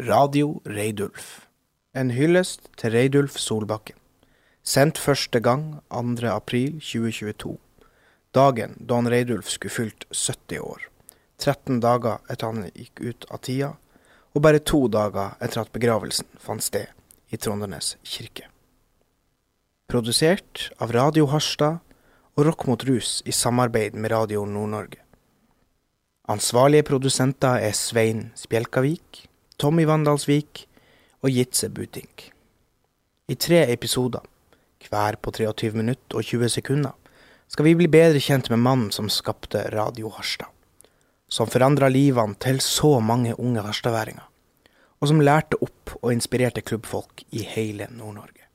Radio Reidulf. En hyllest til Reidulf Solbakken. Sendt første gang 2. april 2022. Dagen da han Reidulf skulle fylt 70 år. 13 dager etter han gikk ut av tida, og bare to dager etter at begravelsen fant sted i Trondenes kirke. Produsert av Radio Harstad og Rock mot rus i samarbeid med Radio Nord-Norge. Ansvarlige produsenter er Svein Spjelkavik, Tommy Vandalsvik og Jitze Butink. I tre episoder, hver på 23 minutter og 20 sekunder, skal vi bli bedre kjent med mannen som skapte Radio Harstad. Som forandra livene til så mange unge harstadværinger. Og som lærte opp og inspirerte klubbfolk i hele Nord-Norge.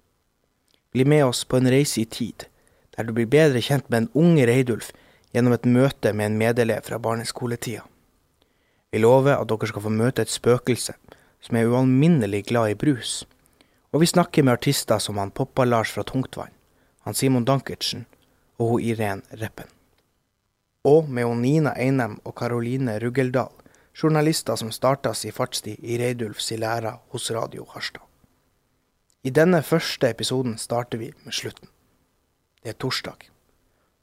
Bli med oss på en reise i tid, der du blir bedre kjent med en ung Reidulf gjennom et møte med en medelev fra barneskoletida. Vi lover at dere skal få møte et spøkelse som er ualminnelig glad i brus. Og vi snakker med artister som han Poppa-Lars fra Tungtvann, han Simon Dankertsen og hun Irén Reppen. Og med hun Nina Einem og Karoline Ruggeldal, journalister som starta si fartstid i Reidulfs lære hos Radio Harstad. I denne første episoden starter vi med slutten. Det er torsdag.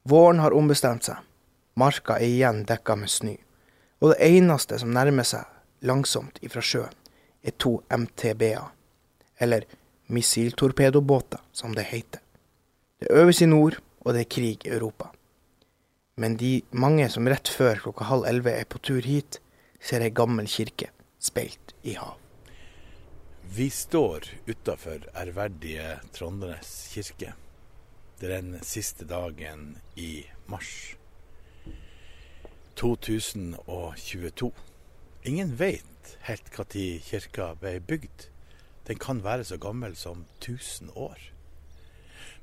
Våren har ombestemt seg. Marka er igjen dekka med snø. Og det eneste som nærmer seg langsomt ifra sjøen, er to MTB-er, eller missiltorpedobåter, som det heter. Det øves i nord, og det er krig i Europa. Men de mange som rett før klokka halv elleve er på tur hit, ser ei gammel kirke speilt i hav. Vi står utafor ærverdige Trondenes kirke. Det er den siste dagen i mars 2022. Ingen vet helt når kirka ble bygd. Den kan være så gammel som 1000 år.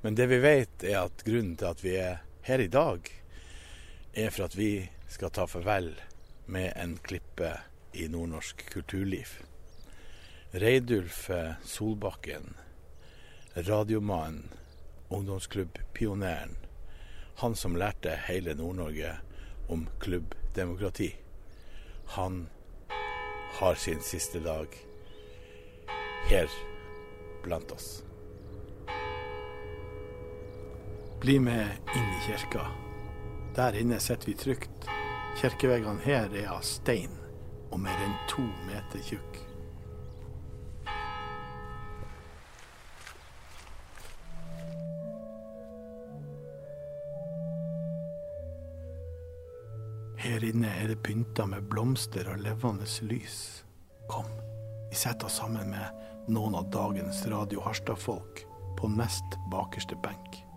Men det vi vet er at grunnen til at vi er her i dag, er for at vi skal ta farvel med en klippe i nordnorsk kulturliv. Reidulf Solbakken, radiomannen, ungdomsklubbpioneren. Han som lærte hele Nord-Norge om klubbdemokrati. Han har sin siste dag her blant oss. Bli med inn i kirka. Der inne sitter vi trygt. Kirkeveggene her er av stein og mer enn to meter tjukk. Pynta med blomster og levende lys. Kom, vi setter oss sammen med noen av dagens Radio Harstad-folk på nest bakerste benk.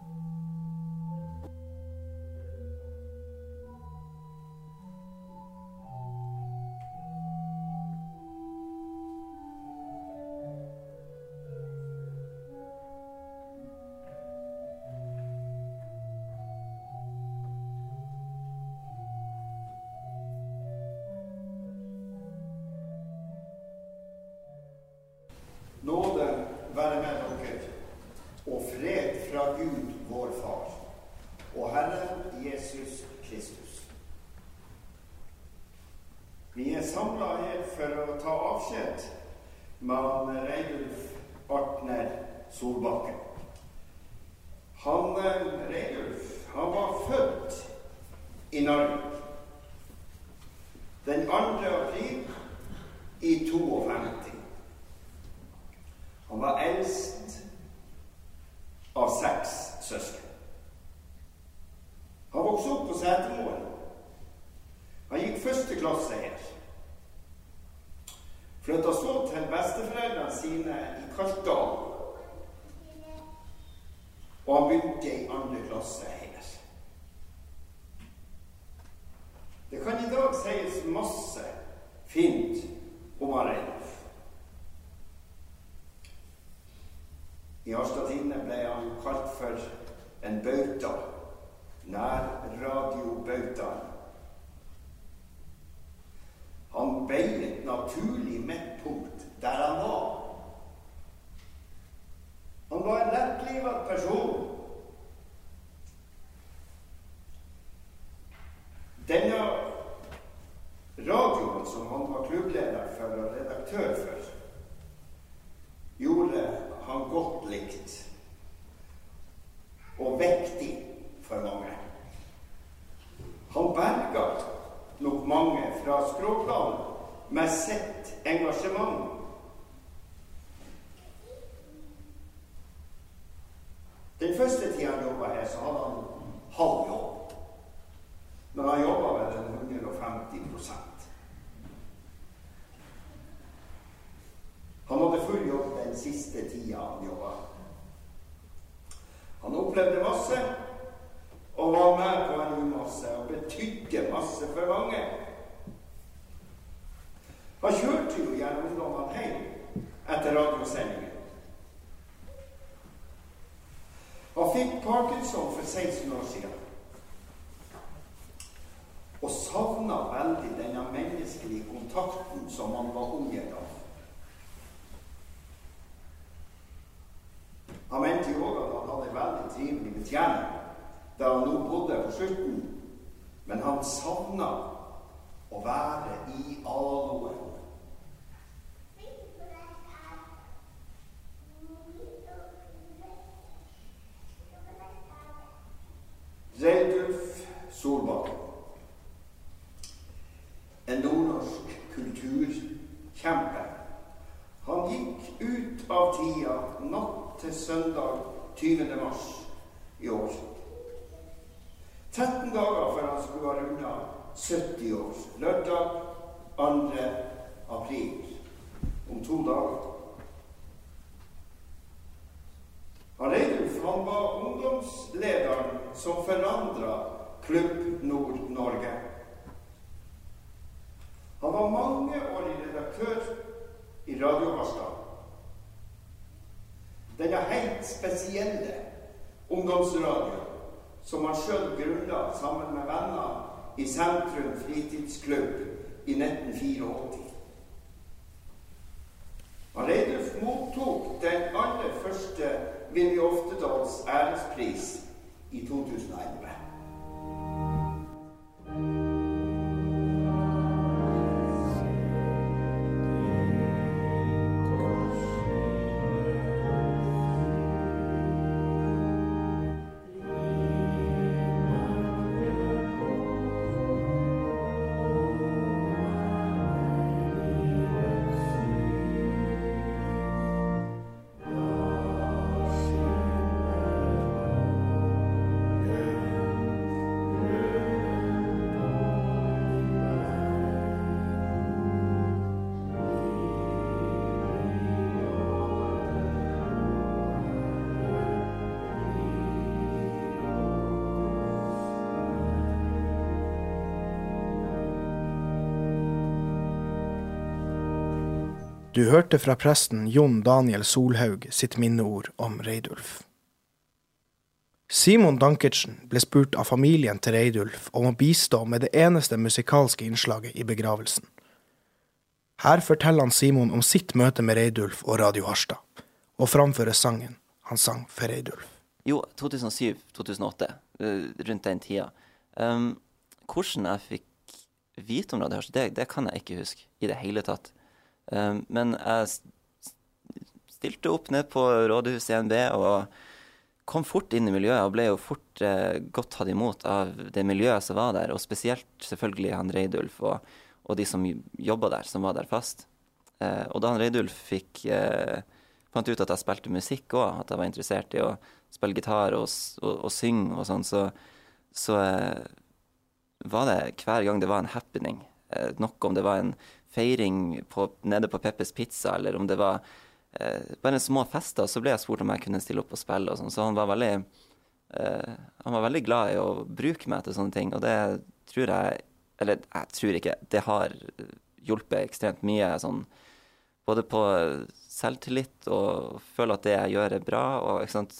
50 Han hadde full jobb den siste tida han jobba. Han opplevde masse og var med på en masse og betydde masse for mange. Han kjørte jo gjennom ungdommene hjem etter radiosendingen. Han fikk Parkinson for 16 år siden. Slutten. Men han savna å være i aloen. Reidulf Solbakken. En nordnorsk kulturkjempe. Han gikk ut av tida natt til søndag 20. mars i år. 13 dager før han skulle ha runda 70 år. Lørdag 2. april. Om to dager. Reidulf han var ungdomslederen som forandra Klubb Nord-Norge. Han var mangeårig redaktør i Radio Harstad. Denne helt spesielle ungdomsradioen som han sjøl grunnla sammen med venner i Sentrum fritidsklubb i 1984. Reidulf mottok den aller første Willy Oftedals ærespris i 2011. Du hørte fra presten Jon Daniel Solhaug sitt minneord om Reidulf. Simon Dankertsen ble spurt av familien til Reidulf om å bistå med det eneste musikalske innslaget i begravelsen. Her forteller han Simon om sitt møte med Reidulf og Radio Harstad, og framfører sangen han sang for Reidulf. Jo, 2007-2008, eh, rundt den tida. Um, hvordan jeg fikk vite om Radio Harstad, det, det kan jeg ikke huske i det hele tatt. Um, men jeg stilte opp ned på rådhuset i NB og kom fort inn i miljøet og ble jo fort eh, godt tatt imot av det miljøet som var der, og spesielt selvfølgelig han Reidulf og, og de som jobba der, som var der fast. Eh, og da han Reidulf fikk eh, fant ut at jeg spilte musikk òg, at jeg var interessert i å spille gitar og, og, og synge og sånn, så, så eh, var det hver gang det var en happening. Eh, nok om det var en feiring på, nede på Peppers Pizza, eller om det var eh, bare små fester, så ble jeg spurt om jeg kunne stille opp og spille og sånn. Så han var veldig eh, han var veldig glad i å bruke meg til sånne ting, og det tror jeg Eller jeg tror ikke. Det har hjulpet ekstremt mye sånn både på selvtillit og føle at det jeg gjør, er bra. Og, ikke sant?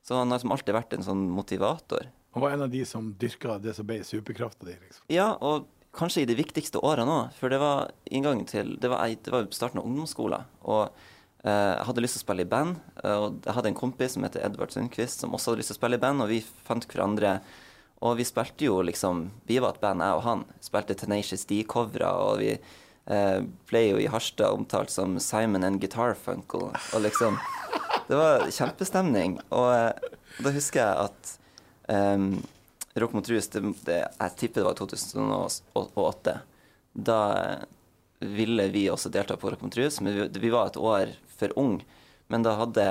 Så han har liksom alltid vært en sånn motivator. Han var en av de som dyrka det som ble superkrafta di. Liksom. Ja, og kanskje i de viktigste årene òg. For det var inngangen til Det var, det var starten av ungdomsskolen. Og eh, jeg hadde lyst til å spille i band. Og jeg hadde en kompis som heter Edvard Sundquist, som også hadde lyst til å spille i band. Og vi fant hverandre. Og vi spilte jo liksom Vi var et band, jeg og han. Spilte Tenacious D-covere, og vi eh, ble jo i Harstad omtalt som Simon and Guitar Funkle. Og liksom Det var kjempestemning. Og eh, da husker jeg at um, Rock mot rus, det, det, jeg tipper det var 2008. Da eh, ville vi også delta på Rock mot rus, men vi, vi var et år for ung. Men da hadde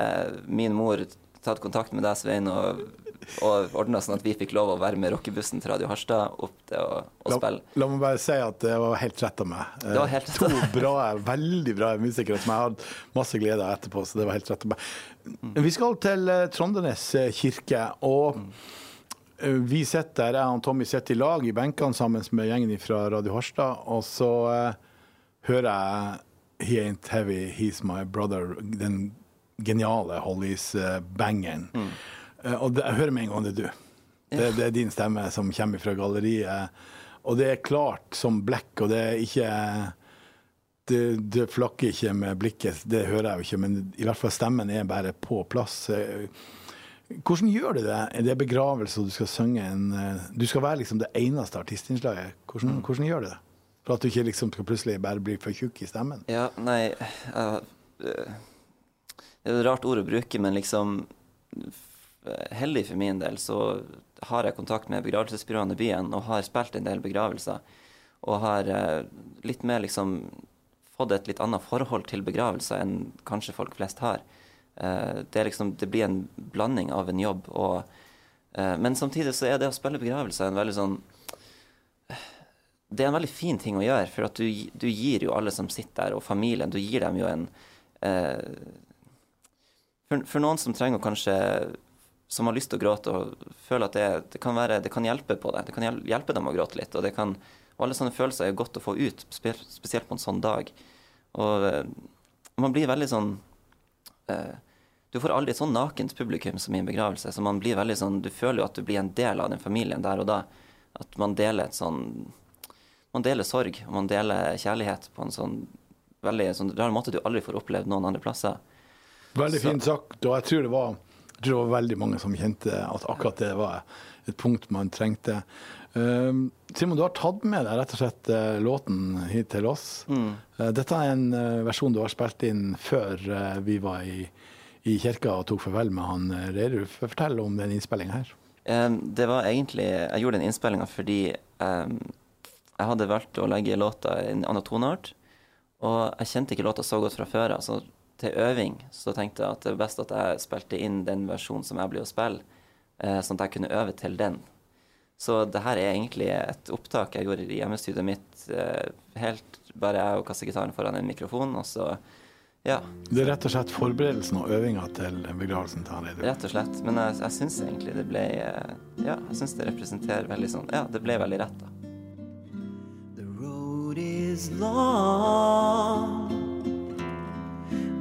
min mor tatt kontakt med deg, Svein, og, og ordna sånn at vi fikk lov å være med rockebussen til Radio Harstad opp til å, å spille. La, meg bare si at det var helt rett av meg. Det var helt rett. To bra, veldig bra musikere som jeg hadde masse glede av etterpå, så det var helt rett av meg. Vi skal til eh, Trondenes eh, kirke, og eh, vi sitter der, jeg og Tommy sitter i lag i benkene sammen med gjengen fra Radio Harstad, og så uh, hører jeg He Ain't Heavy, He's My Brother, den geniale Hollies-bangeren. Mm. Uh, og det, jeg hører med en gang det er du. Det, det, er din stemme som kommer fra galleriet. Og det er klart som blekk, og det er ikke det, det, flakker ikke med blikket, det hører jeg jo ikke, men i hvert fall stemmen er bare på plass. Hvordan gjør du det? Det Er begravelse og du skal synge en Du skal være liksom det eneste artistinnslaget. Hvordan, mm. hvordan gjør du det? For at du ikke liksom skal plutselig bare bli for tjukk i stemmen? Ja, nei uh, Det er et rart ord å bruke, men liksom Heldig for min del så har jeg kontakt med begravelsesbyråene i byen og har spilt en del begravelser. Og har uh, litt mer liksom fått et litt annet forhold til begravelser enn kanskje folk flest har. Uh, det, liksom, det, blir en blanding av en jobb og uh, Men samtidig så er det å spille begravelser en veldig sånn Det er en veldig fin ting å gjøre, for at du, du gir jo alle som sitter der, og familien, du gir dem jo en uh, for, for, noen som trenger kanskje Som har lyst til å gråte og føler at det, det, kan, være, det kan hjelpe på det. Det kan hjelpe dem å gråte litt. og kan og alle sånne følelser er godt å få ut, spesielt på en sånn dag. Og man blir veldig sånn Du får aldri et sånn nakent publikum som i en begravelse. Så man blir veldig sånn Du føler jo at du blir en del av den familien der og da. At man deler et sånn Man deler sorg, og man deler kjærlighet på en sånn veldig sånn rar måte du aldri får opplevd noen andre plasser. Veldig fint sagt, og jeg tror det var jeg tror det var veldig mange som kjente at akkurat det var et punkt man trengte. Uh, Simon, du har tatt med deg rett og slett uh, låten hit til oss. Mm. Uh, dette er en uh, versjon du har spilt inn før vi var i, i, kirka og tok farvel med han Reirulf. Fortell om den innspillinga her. Um, det var egentlig Jeg gjorde den innspillinga fordi um, jeg hadde valgt å legge låta i en annen toneart. Og jeg kjente ikke låta så godt fra før Altså, Så til øving så tenkte jeg at det var best at jeg spilte inn den versjonen som jeg blir å spille, sånn at jeg kunne øve til den. Så det her er egentlig et opptak jeg gjorde i hjemmestudioet mitt. Eh, helt bare jeg og kassegitaren foran en mikrofon, og så ja. Det er rett og slett forberedelsen og øvinga til begravelsen til Hareide? Rett og slett. Men jeg, jeg syns egentlig det ble eh, Ja, jeg syns det representerer veldig sånn Ja, det ble veldig rett, da. The road is long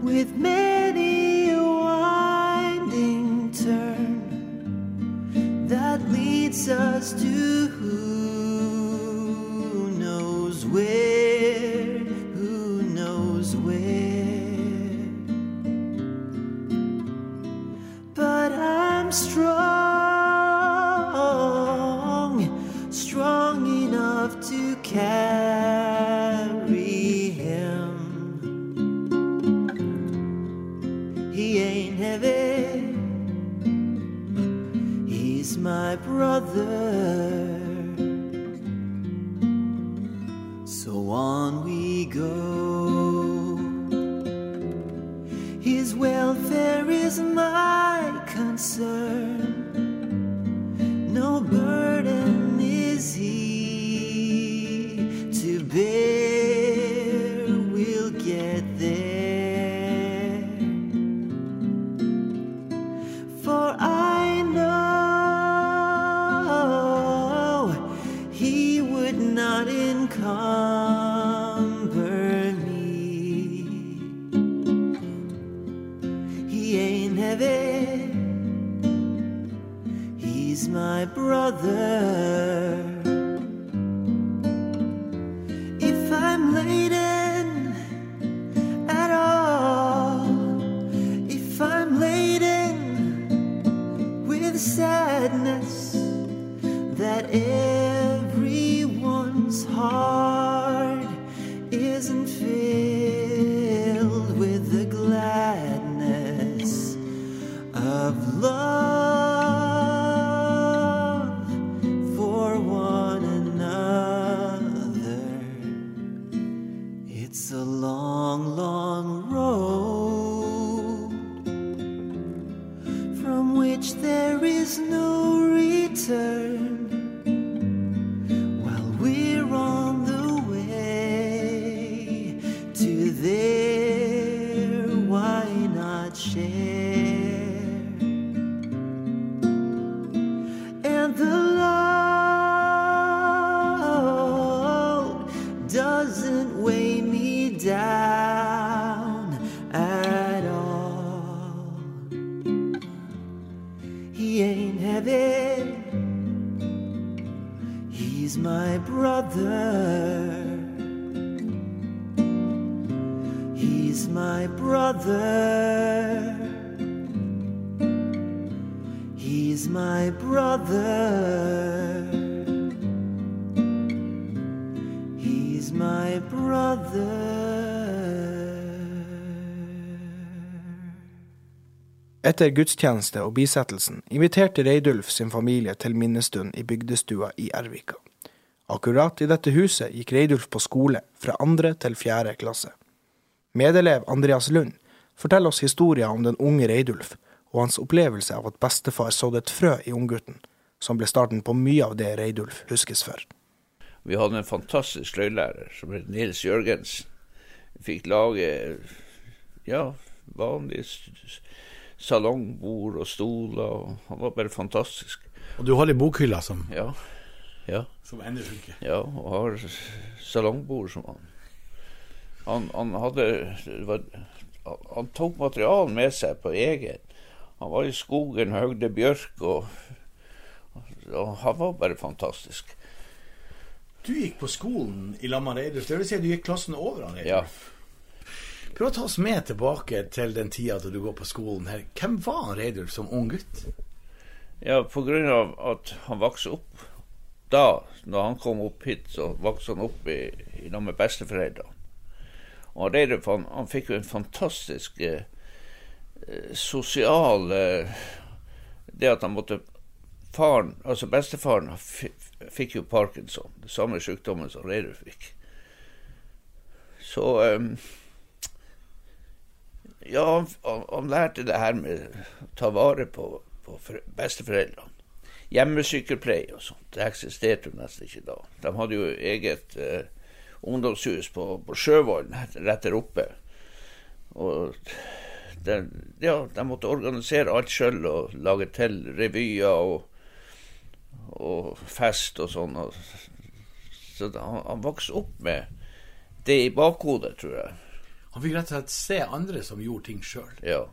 with many us to who knows where, who knows where. But I'm strong, strong enough to carry He's my brother. He's my brother. He's my brother. He's my brother. Etter gudstjeneste og bisettelsen inviterte Reidulf sin familie til minnestund i bygdestua i Ervika. Akkurat i dette huset gikk Reidulf på skole fra andre til fjerde klasse. Medelev Andreas Lund forteller oss historien om den unge Reidulf og hans opplevelse av at bestefar sådde et frø i unggutten, som ble starten på mye av det Reidulf huskes for. Vi hadde en fantastisk sløydlærer som het Nils Jørgensen. Vi fikk lage ja, vanlige salongbord og stoler. og Han var bare fantastisk. Og du holder bokhylla som, Ja, ja, som ennå funker. ja og har salongbord som han. Han, han hadde var, Han tok materialen med seg på egen. Han var i skogen og høgde bjørk, og, og han var bare fantastisk. Du gikk på skolen i lag med Reidulf, det vil si at du gikk klassen over han Ja. Prøv å ta oss med tilbake til den tida da du går på skolen her. Hvem var Reidulf som ung gutt? Ja, på grunn av at han vokste opp da, når han kom opp hit, så vokste han opp i, i lag med besteforeldrene. Og han, han fikk jo en fantastisk eh, eh, sosial eh, Det at han måtte Faren, altså bestefaren, fikk jo parkinson, den samme sykdommen som Reidulf fikk. Så eh, Ja, han, han, han lærte det her med å ta vare på, på besteforeldrene. Hjemmesykepleie og sånt. Det eksisterte jo nesten ikke da. De hadde jo eget eh, ungdomshus på, på Sjøvollen rett der oppe. Og de, ja, de måtte organisere alt sjøl og lage til revyer og, og fest og sånn. Så han, han vokste opp med det i bakhodet, tror jeg. Han fikk rett og slett se andre som gjorde ting sjøl. Ja.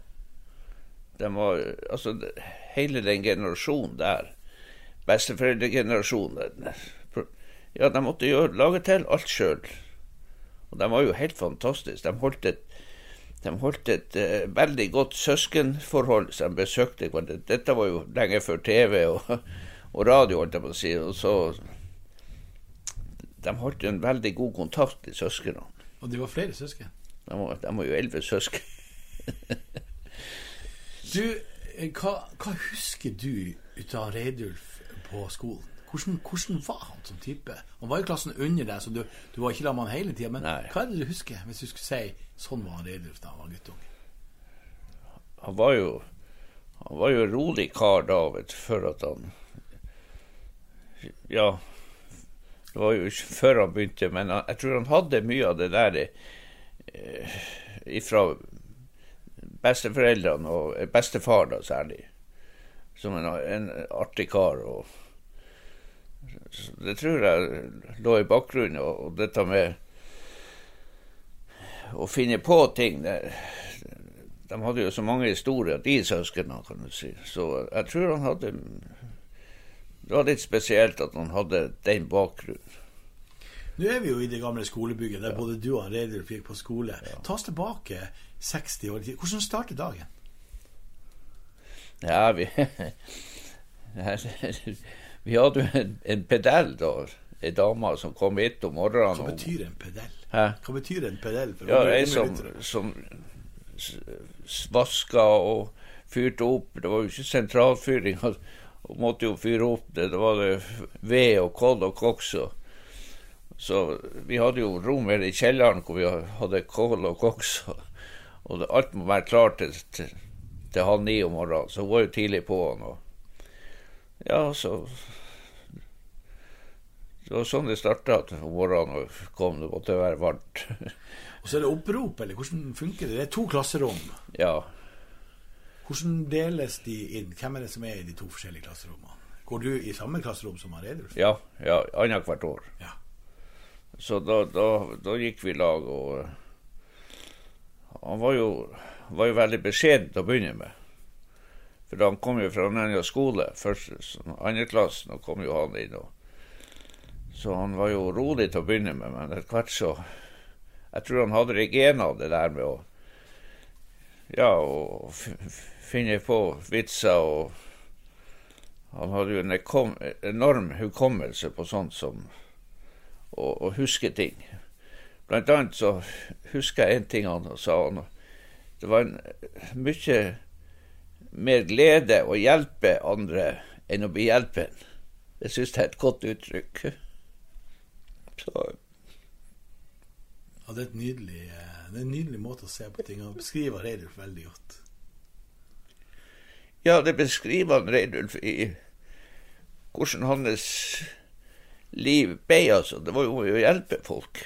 De var, altså, hele den generasjonen der, besteforeldregenerasjonen Ja, de måtte gjøre, lage til alt sjøl. Og de var jo helt fantastiske. De holdt et, de holdt et uh, veldig godt søskenforhold som de besøkte hverandre. Dette var jo lenge før TV og, og radio, holdt jeg på å si. Og så De holdt jo en veldig god kontakt, de søsknene. Og de var flere søsken. De var, de var jo elleve søsken. Du, eh, hva, hva husker du ut av Reidulf på skolen? Hvordan, hvordan var han som type? Han var i klassen under deg, så du, du var ikke sammen med han hele tida. Men Nei. hva er det du husker, hvis du skulle si sånn var han Reidulf da han var guttunge? han var jo han var jo en rolig kar da, vet du, før at han Ja, det var jo ikke før han begynte, men han, jeg tror han hadde mye av det der eh, ifra besteforeldrene og eh, bestefar da særlig, som en, en artig kar. og Det tror jeg lå i bakgrunnen, og, og dette med å finne på ting det, de hadde jo så mange historier, de søsknene, kan du si. Så jeg tror han hadde Det var litt spesielt at han hadde den bakgrunnen. Nå er vi jo i det gamle skolebygget der både du og Reidulf gikk på skole. Ta oss tilbake 60 år. Hvordan startet dagen? Ja, vi Vi hadde jo en, en pedell da, ei dame som kom hit om morgenen. Hva betyr en pedell? Hæ? Hva betyr en pedell? For Ja, ei som, som vaska og fyrte opp. Det var jo ikke sentralfyring. Og måtte jo fyre opp det. Det var det ved og kål og koks. Så vi hadde jo rom her i kjelleren hvor vi hadde kål og koks. Og alt må være klart til, til, til halv ni om morgenen. Så hun var jo tidlig på'n. Og ja, så Det var sånn det starta om morgenen og kom. Det måtte være varmt. Og så er det opprop, eller hvordan funker det? Det er to klasserom. ja. Hvordan deles de inn? Hvem er det som er i de to forskjellige klasserommene? Går du i samme klasserom som han Reidulf? Ja, ja annethvert år. Ja. Så da, da, da gikk vi i lag, og eh, han var jo, var jo veldig beskjeden å begynne med. For han kom jo fra en annen skole. første, sånn andreklassen, og kom jo han inn. Og, så han var jo rolig til å begynne med, men etter hvert så Jeg tror han hadde det det der med å Ja, f- finne på vitser og Han hadde jo en enorm hukommelse på sånt som å, å huske ting. Blant annet så husker jeg en ting han sa. Han, det var mye mer glede å hjelpe andre enn å bli hjelpen. Det syns jeg er et godt uttrykk. Så Ja, det er, nydelig, eh, det er en nydelig måte å se på ting og beskriver Reidulf veldig godt. Ja, det beskriver han Reidulf i hvordan hans liv ble, altså. Det var jo å hjelpe folk.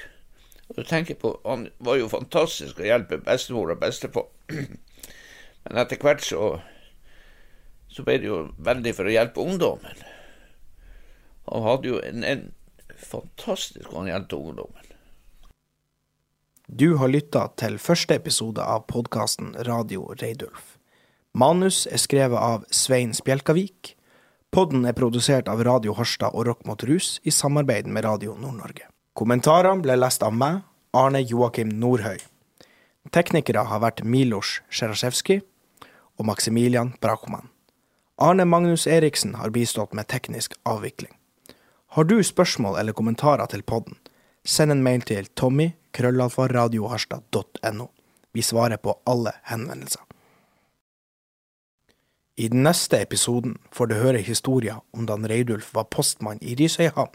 Og du tenker på, Han var jo fantastisk å hjelpe bestemor og bestefar. Men etter hvert så, så ble det jo veldig for å hjelpe ungdommen. Han hadde jo en, en fantastisk å hjelpe ungdommen. Du har lytta til første episode av podkasten Radio Reidulf. Manus er skrevet av Svein Spjelkavik. Podden er produsert av Radio Harstad og Rock mot rus i samarbeid med Radio Nord-Norge. Kommentarene ble lest av meg, Arne Joakim Nordhøy. Teknikere har vært Milos Sjerasjevskij og Maximilian Brakoman. Arne Magnus Eriksen har bistått med teknisk avvikling. Har du spørsmål eller kommentarer til podden, send en mail til tommy krøllalfaradioharstad.no. Vi svarer på alle henvendelser. I den neste episoden får du høre historier om da Reidulf var postmann i Risøyhavn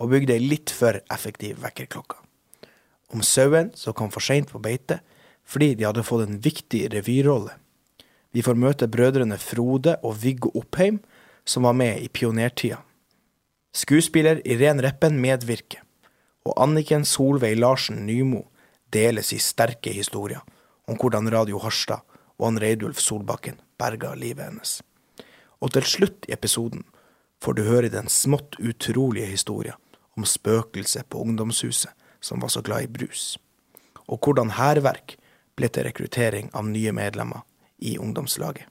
og bygde ei litt for effektiv vekkerklokke. Om sauen som kom for seint på beite fordi de hadde fått en viktig revyrolle. Vi får møte brødrene Frode og Viggo Oppheim, som var med i pionertida. Skuespiller Irén Reppen medvirker, og Anniken Solveig Larsen Nymo deles i sterke historier om hvordan Radio Harstad og han Reidulf Solbakken berga livet hennes. Og til slutt i episoden får du høre den smått utrolige historien om spøkelset på ungdomshuset som var så glad i brus, og hvordan hærverk ble til rekruttering av nye medlemmer i ungdomslaget.